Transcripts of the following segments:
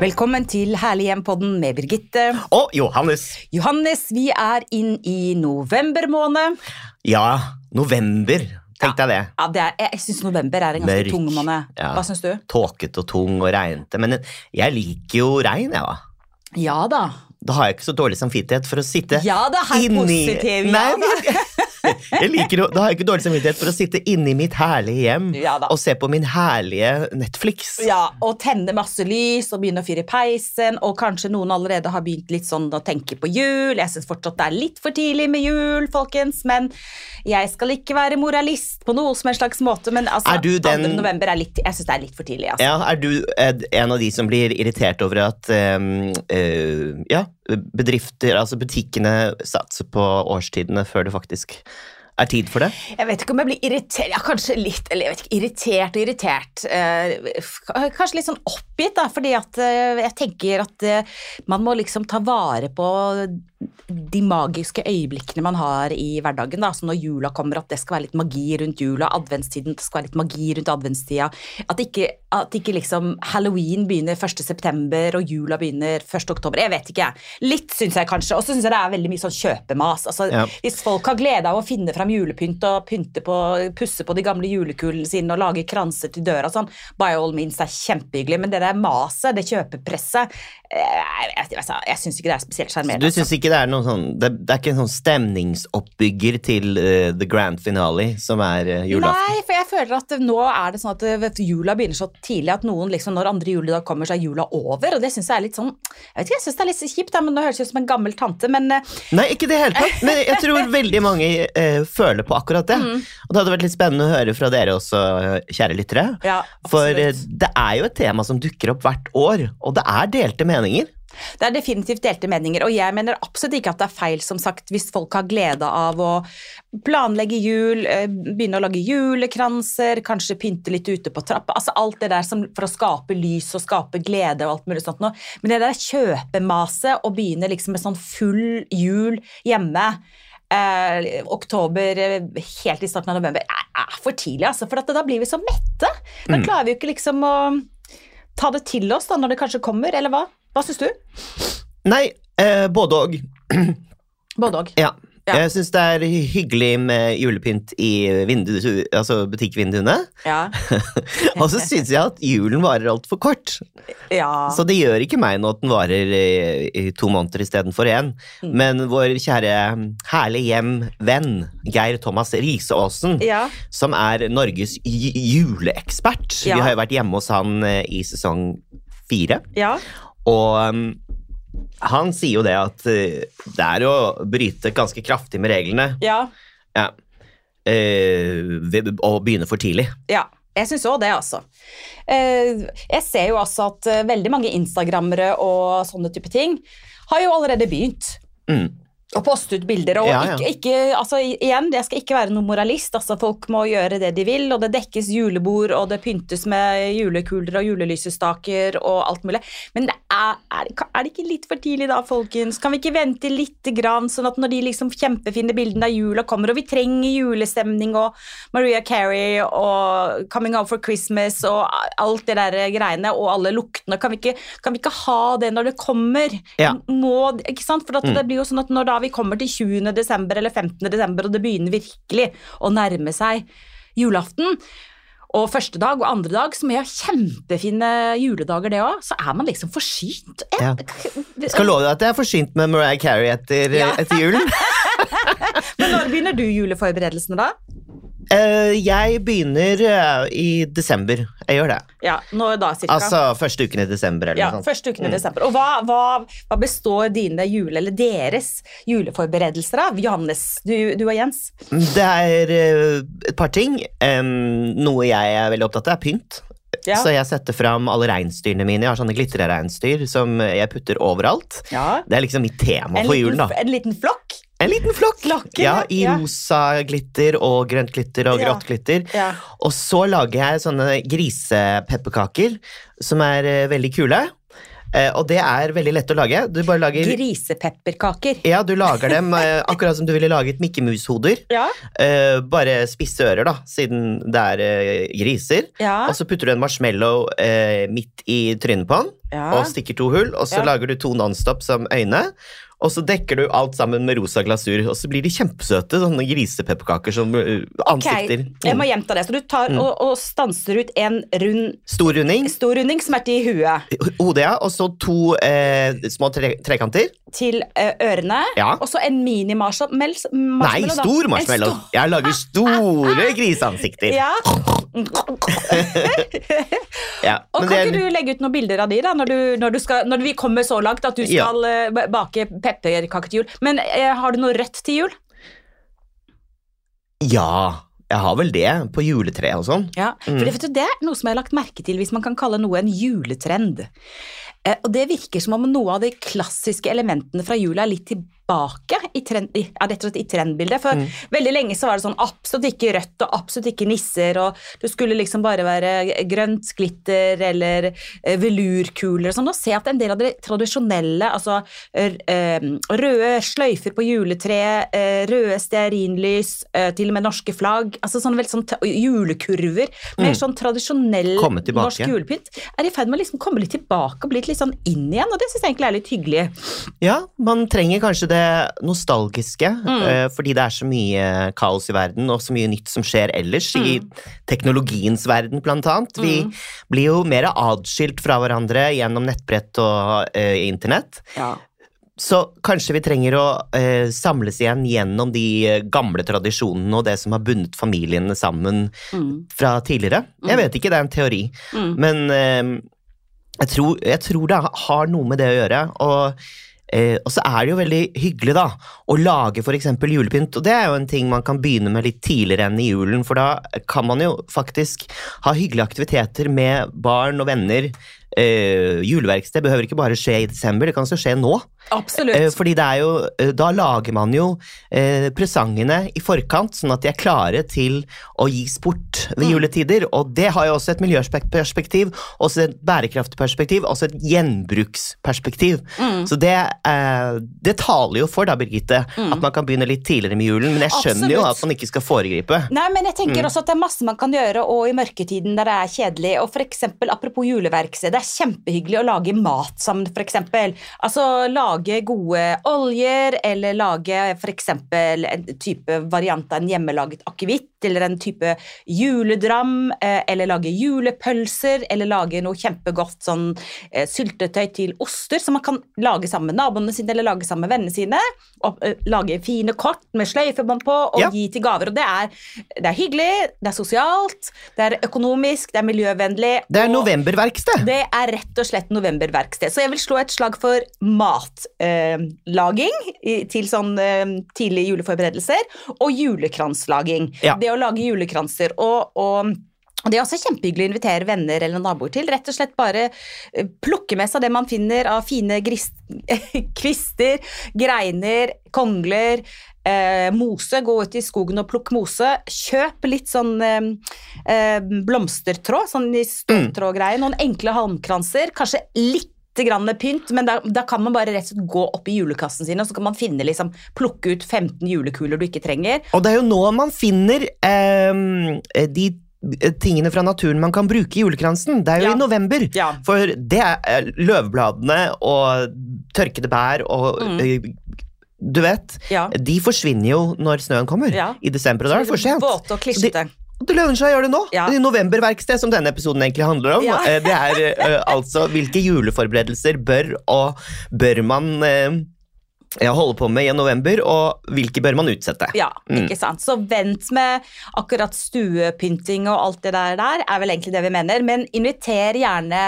Velkommen til Herlig hjem-podden med Birgitte. Og Johannes. Johannes, vi er inn i november måned. Ja, november. Tenk deg det. Ja, det er, jeg syns november er en ganske Mørk. tung måned. Ja. Hva syns du? Tåkete og tung og regnete. Men jeg liker jo regn, jeg, da. Ja da. Da har jeg ikke så dårlig samvittighet for å sitte Ja da, her inni positiv. Ja, Nei, da. jeg liker, Da har jeg ikke dårlig samvittighet for å sitte inne i mitt herlige hjem Ja og se på min herlige Netflix. Ja, og tenne masse lys og begynne å fyre i peisen. Og kanskje noen allerede har begynt litt sånn å tenke på jul. Jeg syns fortsatt det er litt for tidlig med jul, folkens. Men jeg skal ikke være moralist på noe som en slags måte. Men altså, Er du den- 2. november er litt, jeg syns det er litt for tidlig. Altså. Ja, Er du eh, en av de som blir irritert over at um, uh, ja, bedrifter, altså butikkene, satser på årstidene før det faktisk er tid for det? Jeg vet ikke om jeg blir irritert, ja, kanskje litt, eller jeg vet ikke, irritert og irritert. Eh, kanskje litt sånn oppgitt, da, fordi at eh, jeg tenker at eh, man må liksom ta vare på de magiske øyeblikkene man har i hverdagen. Da. Så når jula kommer, at det skal være litt magi rundt jula, adventstiden, det skal være litt magi rundt adventstida. At ikke, at ikke liksom halloween begynner 1. september og jula begynner 1. oktober. Jeg vet ikke, jeg. Litt syns jeg kanskje. Og så syns jeg det er veldig mye sånn kjøpemas. Altså, Ja. Hvis folk har glede av å finne fram julepynt og pynte på, pusse på de gamle julekulene sine og lage kranser til døra og sånn, by all means, er kjempehyggelig. Men det der maset, det kjøpepresset, eh, jeg, jeg, jeg, jeg syns ikke det er spesielt Du sjarmerende. altså. syns ikke det er noen sånn Det, det er ikke en sånn stemningsoppbygger til uh, the grand finale, som er uh, julaften? Nei, for jeg føler at nå er det sånn at vet, jula begynner så tidlig at noen liksom, når andre juledag kommer, så er jula over. Og det syns jeg er litt sånn Jeg vet ikke, jeg syns det er litt kjipt, men nå høres jeg ut som en gammel tante, men uh, Nei, ikke i det hele tatt. Men jeg tror veldig mange eh, føler på akkurat det. Mm. Og det hadde vært litt spennende å høre fra dere også, kjære lyttere. ja, For eh, det er jo et tema som dukker opp hvert år, og det er delte meninger. Det er definitivt delte meninger, og jeg mener absolutt ikke at det er feil, som sagt, hvis folk har glede av å planlegge jul, eh, begynne å lage julekranser, kanskje pynte litt ute på trappa, altså alt det der som, for å skape lys og skape glede og alt mulig sånt noe. Men det der kjøpemaset, og begynne liksom med sånn full jul hjemme, eh, oktober, eh, helt i starten av november, er, er for tidlig, altså, for da blir vi så mette. Da Mm. klarer vi jo ikke liksom å ta det til oss da, når det kanskje kommer, eller hva? Hva syns du? Nei, eh, både og. Både òg. Ja. Ja. Jeg syns det er hyggelig med julepynt i vindu, altså butikkvinduene. Ja. og så syns jeg at julen varer altfor kort. ja. Så det gjør ikke meg noe at den varer i, i to måneder istedenfor én. Mm. Men vår kjære herlig hjem-venn Geir Thomas Riise-Aasen, ja. som er Norges juleekspert Ja. Vi har jo vært hjemme hos han eh, i sesong fire. Ja. Og um, han sier jo det at eh, det er å bryte ganske kraftig med reglene Ja. ja. Uh, ved å begynne for tidlig. ja. Jeg syns òg det, altså. Uh, Jeg ser jo altså at veldig mange instagrammere og sånne type ting har jo allerede begynt. Mm. Å poste ut bilder. Og Ja, ja. Ikke, ikke, altså, igjen, jeg skal ikke være noen moralist. Altså, folk må gjøre det de vil, og det dekkes julebord, og det pyntes med julekuler og julelysestaker og alt mulig. Men det er, er, er det ikke litt for tidlig da, folkens? Kan vi ikke vente litt grann, sånn at når de liksom kjempefine bildene av jula kommer, og vi trenger julestemning og Maria Carey og Coming Out for Christmas og alt det der greiene, og alle luktene, kan vi ikke, kan vi ikke ha det når det kommer? Ja. Må, ikke sant? For at Mm. det blir jo sånn at når da vi kommer til 20. desember eller 15. desember, og det begynner virkelig å nærme seg julaften, og første dag og andre dag, som er kjempefine juledager det òg, så er man liksom forsynt. Ja. Skal love deg at jeg er forsynt med Mariah Carey etter, Ja. etter julen. Men når begynner du juleforberedelsene da? Eh, jeg begynner eh, i desember. Jeg gjør det. Ja, nå da cirka. Altså første uken i desember. eller ja, sånt. første uken i desember. Og hva, hva, hva består dine jule, eller deres juleforberedelser av? Johannes, du, du og Jens? Det er eh, et par ting. Um, noe jeg er veldig opptatt av, er pynt. Ja. Så jeg setter fram alle reinsdyrene mine. Jeg har sånne glitrereinsdyr som jeg putter overalt. ja. Det er liksom mitt tema En for julen, da. en liten flokk? En liten flokk! Flokken, ja, I ja. rosa glitter og grønt glitter og grått glitter. Ja. Og så lager jeg sånne grisepepperkaker som er uh, veldig kule. Uh, og det er veldig lett å lage. Du bare lager Grisepepperkaker. Ja, du lager dem uh, akkurat som du ville laget Mikke Mus-hoder. Ja. Uh, bare spisse ører, da, siden det er griser. Ja. Og så putter du en marshmallow midt i trynet på den, ja. og stikker to hull. Og så lager du to Nonstop som øyne. Og så dekker du alt sammen med rosa glasur, og så blir de kjempesøte. Sånne grisepepperkaker som ansikter. Okay, jeg må Mm. gjenta det. Så du tar og, og stanser ut en rund, Stor runding, stor runding som er til huet, hodet, ja, og så to eh, små tre trekanter. til eh, ørene, Ja. og så en mini-marshmallow. Nei, stor marshmallow. Jeg lager store griseansikter. Ja. Ja, Og kan ikke du legge ut noen bilder av de da, når, du, når, du skal, når vi kommer så langt at du skal ja. bake pepperkaker til jul? Men eh, har du noe rødt til jul? Ja, jeg har vel det. På juletreet og sånn. Ja, for Mm. det, vet du, det er noe som jeg har lagt merke til hvis man kan kalle noe en juletrend. Eh, og det virker som om noe av de klassiske elementene fra jula er litt tilbake i, trend, i, i trendbildet. For Mm. veldig lenge så var det sånn absolutt ikke rødt og absolutt ikke nisser, og det skulle liksom bare være grønt glitter eller eh, velurkuler og sånn. Og se at en del av det tradisjonelle, altså eh, røde sløyfer på juletreet, eh, røde stearinlys, til og med norske flagg, altså sånn veldig sånn julekurver, mer sånn tradisjonell Mm. Komme tilbake. norsk julepynt, er i ferd med å liksom komme litt tilbake og bli litt sånn inn igjen, og det syns jeg egentlig er litt hyggelig. Ja, man trenger kanskje det nostalgiske, Mm. eh, fordi det er så mye kaos i verden, og så mye nytt som skjer ellers i teknologiens verden, blant annet. Vi Mm. blir jo mer adskilt fra hverandre gjennom nettbrett og uh, internett. Ja. Så kanskje vi trenger å uh, samles igjen gjennom de eh, gamle tradisjonene og det som har bundet familiene sammen Mm. fra tidligere. Jeg vet ikke, det er en teori. Mm. Men uh, jeg, tror, jeg tror det har noe med det å gjøre. Og, eh, og så er det jo veldig hyggelig da, å lage f.eks. julepynt. Og det er jo en ting man kan begynne med litt tidligere enn i julen, for da kan man jo faktisk ha hyggelige aktiviteter med barn og venner. Eh, juleverksted behøver ikke bare skje i desember, det kan også skje nå. Absolutt. Eh, fordi det er jo, eh, da lager man jo eh, presangene i forkant, sånn at de er klare til å gis bort ved Mm. juletider. Og det har jo også et miljøperspektiv, også et bærekraftig perspektiv, også et gjenbruksperspektiv. Mm. Så det, eh, det taler jo for da, Birgitte, at man kan begynne litt tidligere med julen. Men jeg skjønner jo at man ikke skal foregripe. Nei, men jeg tenker Mm. også at det er masse man kan gjøre og i mørketiden der det er kjedelig. Og for eksempel, apropos juleverksted, det er kjempehyggelig å lage mat sammen, eksempel. Altså lage gode oljer, eller lage for eksempel en type variant av en hjemmelaget akevitt, eller en type juledram, eh, eller lage julepølser, eller lage noe kjempegodt sånn eh, syltetøy til oster, som man kan lage sammen med naboene sine, eller lage sammen med vennene sine. Og eh, lage fine kort med sløyfebånd på, og Ja. gi til gaver. Og det er, det er hyggelig, det er sosialt, det er økonomisk, det er miljøvennlig. Det er novemberverksted. det er rett og slett novemberverksted. Så jeg vil slå et slag for matlaging eh, til sånn eh, tidlige juleforberedelser, og julekranslaging. Ja. Det å lage julekranser. og, og Det er også kjempehyggelig å invitere venner eller naboer til. Rett og slett bare eh, plukke med seg det man finner av fine gris kvister, greiner, kongler, eh, mose. Gå ut i skogen og plukk mose. Kjøp litt sånn eh, eh, blomstertråd, sånn i ståltrådgreier. Noen enkle halmkranser. Kanskje litt grann pynt, men da, da kan man bare rett og slett gå opp i julekassen sin og så kan man finne liksom, plukke ut 15 julekuler du ikke trenger. Og det er jo nå man finner eh, de eh, tingene fra naturen man kan bruke i julekransen. Det er jo Ja. i november. Ja. For det er eh, løvbladene og tørkede bær og Mm. Du vet, Ja. de forsvinner jo når snøen kommer. Ja. I desember, og da er det for sent. Våte og klissete. Det lønner seg å gjøre det nå. Ja. I novemberverksted, som denne episoden egentlig handler om. Ja. Eh, Det er uh, altså hvilke juleforberedelser bør og bør man uh, holde på med i november, og hvilke bør man utsette. Ja, Mm. ikke sant. Så vent med akkurat stuepynting og alt det der, der er vel egentlig det vi mener. Men inviter gjerne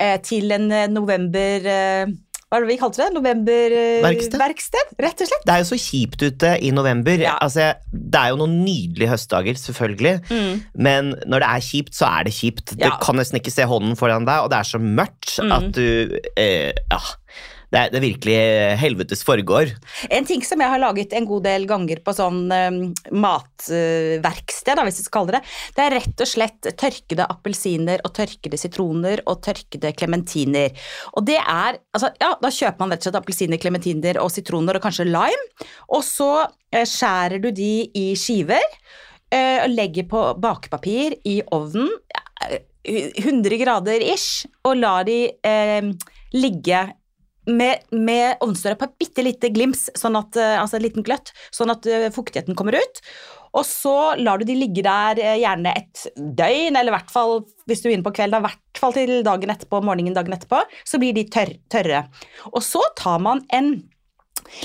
uh, til en november... Eh, hva er det vi kalte det? Verksted. Novemberverksted, rett og slett. Det er jo så kjipt ute i november. Ja. Altså, det er jo noen nydelige høstdager, selvfølgelig. Mm. Men når det er kjipt, så er det kjipt. Du kan nesten ikke se hånden foran deg, og det er så mørkt Mm. at du eh, Ja. Det er, det er virkelig helvetes foregår. En ting som jeg har laget en god del ganger på sånn um, matverksted, uh, hvis vi skal kalle det det, er rett og slett tørkede appelsiner og tørkede sitroner og tørkede klementiner. Og det er altså, Ja, da kjøper man rett og slett appelsiner, klementiner og sitroner og kanskje lime, og så uh, skjærer du de i skiver uh, og legger på bakepapir i ovnen. 100 grader ish, og lar de eh, ligge med, med ovnsdøra på et bitte lite glims, sånn at, eh, altså en liten gløtt, sånn at uh, fuktigheten kommer ut. Og så lar du de ligge der uh, gjerne et døgn, eller i hvert fall hvis du er inne på kvelden, i hvert fall til dagen etterpå, morgenen dagen etterpå, så blir de tørr, tørre. Og så tar man en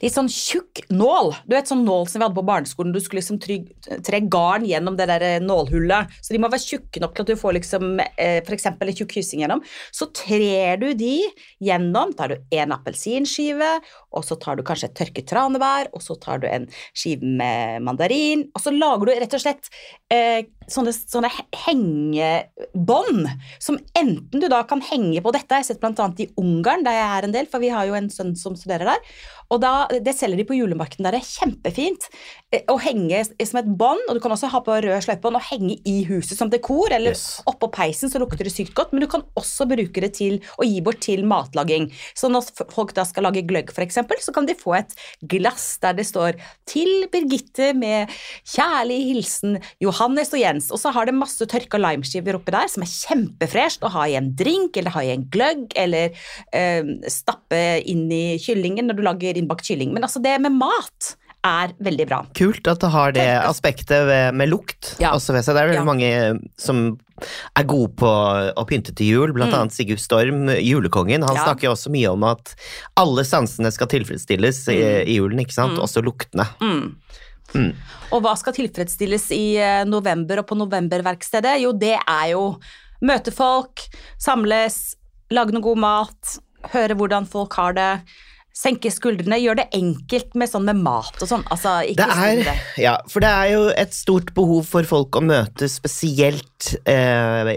litt sånn tjukk nål. Du vet sånn nål som vi hadde på barneskolen, du skulle liksom tre garn gjennom det der eh, nålhullet. Så de må være tjukke nok til at du får liksom eh, f.eks. en tjukk hyssing gjennom. Så trer du de gjennom. Tar du en appelsinskive, og så tar du kanskje et tørket tranebær, og så tar du en skive med mandarin, og så lager du rett og slett eh, sånne, sånne hengebånd som enten du da kan henge på dette, jeg har sett bl.a. i Ungarn, der jeg er en del, for vi har jo en sønn som studerer der. Og da, Det selger de på julemarkedet der. Det er kjempefint eh, å henge som et bånd. Og du kan også ha på rød sløypebånd og henge i huset som dekor, eller yes. oppå peisen, så lukter det sykt godt. Men du kan også bruke det til å gi bort til matlaging. Så når folk da skal lage gløgg, f.eks., så kan de få et glass der det står 'Til Birgitte med kjærlig hilsen Johannes og Jens'. Og så har det masse tørka limeskiver oppi der, som er kjempefresht å ha i en drink, eller ha i en gløgg, eller eh, stappe inn i kyllingen når du lager innbakt kylling. Men altså, det med mat er veldig bra. Kult at det har det aspektet med lukt ja. også ved seg. Det er veldig ja. mange som er gode på å pynte til jul, blant mm. annet Sigurd Storm, julekongen. Han ja. snakker også mye om at alle sansene skal tilfredsstilles mm. i, i, julen, ikke sant? Mm. Også luktene. Mm. Mm. Og hva skal tilfredsstilles i eh, november og på novemberverkstedet? Jo, det er jo møte folk, samles, lage noe god mat, høre hvordan folk har det senke skuldrene, gjør det enkelt med sånn med mat og sånn. Altså, ikke det er, ja, for det er jo et stort behov for folk å møtes, spesielt eh,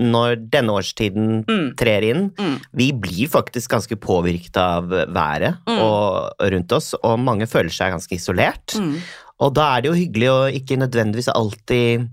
når denne årstiden mm. trer inn. Mm. Vi blir faktisk ganske påvirket av været mm. og, rundt oss, og mange føler seg ganske isolert. Og da er det jo hyggelig å ikke nødvendigvis alltid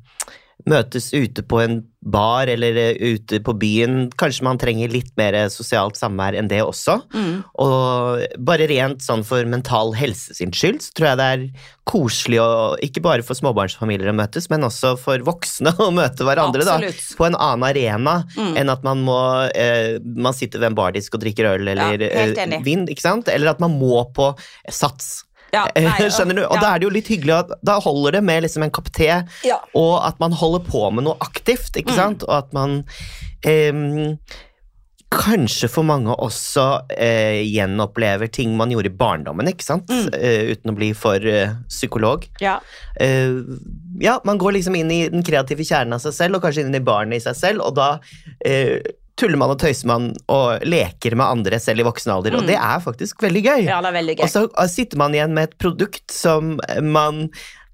møtes ute på en bar eller eh, ute på byen. Kanskje man trenger litt mer sosialt samvær enn det også. Mm. Og bare rent sånn for mental helse sin skyld, så tror jeg det er koselig å ikke bare for småbarnsfamilier å møtes, men også for voksne å møte hverandre da, på en annen arena mm. enn at man må eh, man sitter ved en bardisk og drikker øl eller ja, eh, vin, ikke sant? Eller at man må på Sats ja, nei, Skjønner du? Og ja. da er det jo litt hyggelig at da holder det med liksom en kopp te, ja. og at man holder på med noe aktivt, ikke mm. sant? Og at man um, kanskje for mange også eh, gjenopplever ting man gjorde i barndommen, ikke sant? Mm. Eh, uten å bli for eh, psykolog. Ja. Uh, ja, man går liksom inn i den kreative kjernen av seg selv, og kanskje inn i barnet i seg selv, og da tuller man og tøyser man og leker med andre selv i voksen alder, mm. og det er faktisk veldig gøy. Ja, det er veldig gøy. Og så sitter man igjen med et produkt som man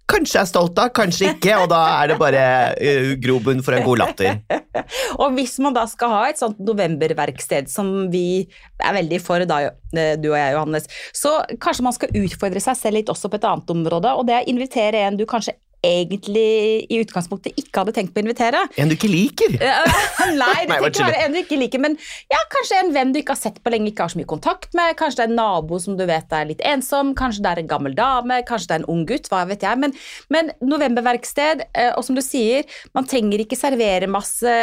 kanskje er stolt av, kanskje ikke, og da er det bare uh, grobunn for en god latter. og hvis man da skal ha et sånt novemberverksted som vi er veldig for, da, eh, du og jeg, Johannes, så kanskje man skal utfordre seg selv litt også på et annet område, og det er å invitere en du kanskje egentlig i utgangspunktet ikke hadde tenkt på å invitere. En du ikke liker? Nei, det trenger ikke være en du ikke liker, men ja, kanskje en venn du ikke har sett på lenge, ikke har så mye kontakt med. Kanskje det er en nabo som du vet er litt ensom, kanskje det er en gammel dame, kanskje det er en ung gutt, hva vet jeg. Men, men novemberverksted, eh, og som du sier, man trenger ikke servere masse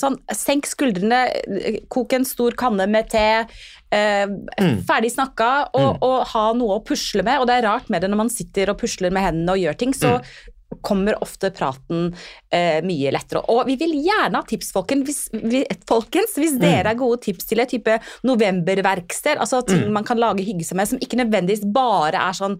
sånn, Senk skuldrene, kok en stor kanne med te. Eh, mm. Ferdig snakka, og, mm. og, ha noe å pusle med. Og det er rart med det når man sitter og pusler med hendene og gjør ting, så mm kommer ofte praten eh, mye lettere. Og vi vil gjerne ha tips, folkens, hvis, folkens, hvis dere er gode tips til et type novemberverksted, altså ting mm. man kan lage hygge seg med, som ikke nødvendigvis bare er sånn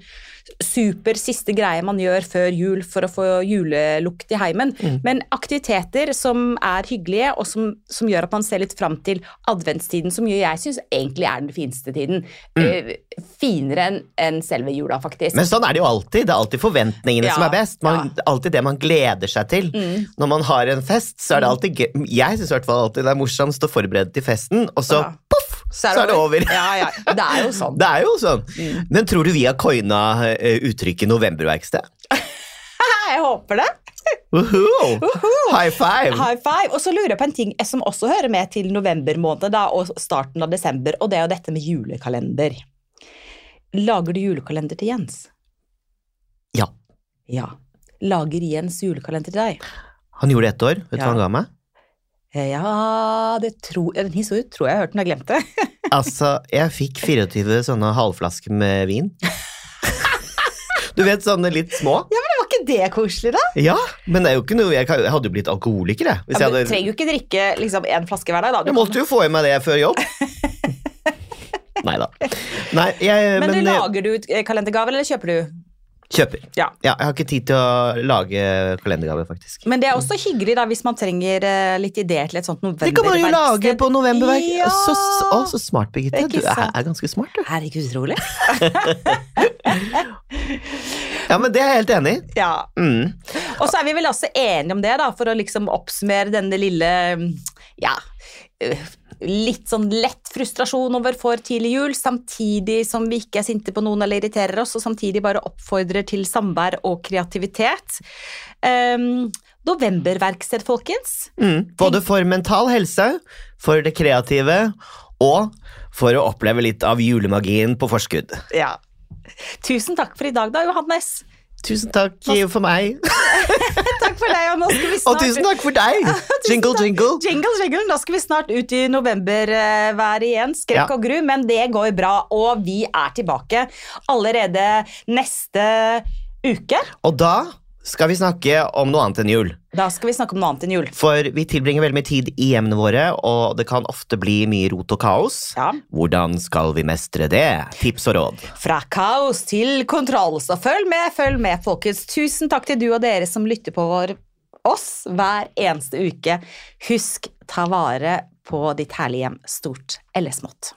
super siste greie man gjør før jul for å få julelukt i heimen, mm. men aktiviteter som er hyggelige, og som, som, gjør at man ser litt fram til adventstiden, som jo jeg syns egentlig er den fineste tiden. Mm. Uh, finere enn en selve jula, faktisk. Men sånn er det jo alltid. Det er alltid forventningene ja, som er best. Man, ja. Alltid det man gleder seg til. Mm. Når man har en fest, så er det mm. alltid. Jeg syns i hvert fall alltid det er morsomst å forberede til festen, og så ja. poff! så er det over. Ja, ja. Det er jo sånn. Det er jo sånn. Men tror du vi har coina eh, uttrykket novemberverksted? Jeg håper det. Woohoo! High five! High five. Og så lurer jeg på en ting som også hører med til november måned da, og starten av desember, og det er jo dette med julekalender. Lager du julekalender til Jens? Ja. Ja. Lager Jens julekalender til deg? Han gjorde det ett år. Vet du Ja. hva han ga meg? Eh, Ja, det tror, den historien tror jeg jeg har hørt den, jeg glemte glemt det. Altså, jeg fikk 24 sånne halvflasker med vin. Du vet, sånne litt små. Ja, men det Var ikke det koselig, da? Ja, men det er jo ikke noe Jeg, hadde jo blitt alkoholiker, jeg. Ja, jeg, men du hadde, trenger jo ikke drikke liksom, en flaske hver dag. da. Du jeg måtte jo få i meg det før jobb. Nei da. Nei, jeg kan, men, men, du eh, lager du eh, kalendergave, eller kjøper du? Kjøper. Ja. Ja, jeg har ikke tid til å lage kalendergave, faktisk. Men det er også hyggelig da, hvis man trenger eh, litt ideer til et sånt Det kan man jo lage på novemberverk. Ja. Så, å, så smart, Birgitte. Er Du er, er ganske smart, du. Er ikke utrolig. Ja, men det er jeg helt enig i. Ja. Mm. Og så er vi vel også enige om det, da, for å liksom oppsummere denne lille ja, øh, litt sånn lett frustrasjon over for tidlig jul, samtidig som vi ikke er sinte på noen eller irriterer oss, og samtidig bare oppfordrer til samvær og kreativitet. Um, Novemberverksted, folkens. Mm. Både for mental helse, for det kreative og for å oppleve litt av julemagien på forskudd. Ja. Tusen takk for i dag, da, Johannes. Tusen takk for meg. Takk for deg, og nå skal vi Og tusen takk for deg! Jingle, jingle. Jingle, jingle. Da skal vi snart ut i novemberværet igjen. Skrekk Ja. og gru, men det går bra. Og vi er tilbake allerede neste uke. Og da skal vi snakke om noe annet enn jul. Da skal vi snakke om noe annet enn jul. For vi tilbringer veldig mye tid i hjemmene våre, og det kan ofte bli mye rot og kaos. Ja. Hvordan skal vi mestre det? Tips og råd. Fra kaos til kontroll, så følg med, følg med, folkens. Tusen takk til du og dere som lytter på vår, oss hver eneste uke. Husk, ta vare på ditt herlige hjem, stort eller smått.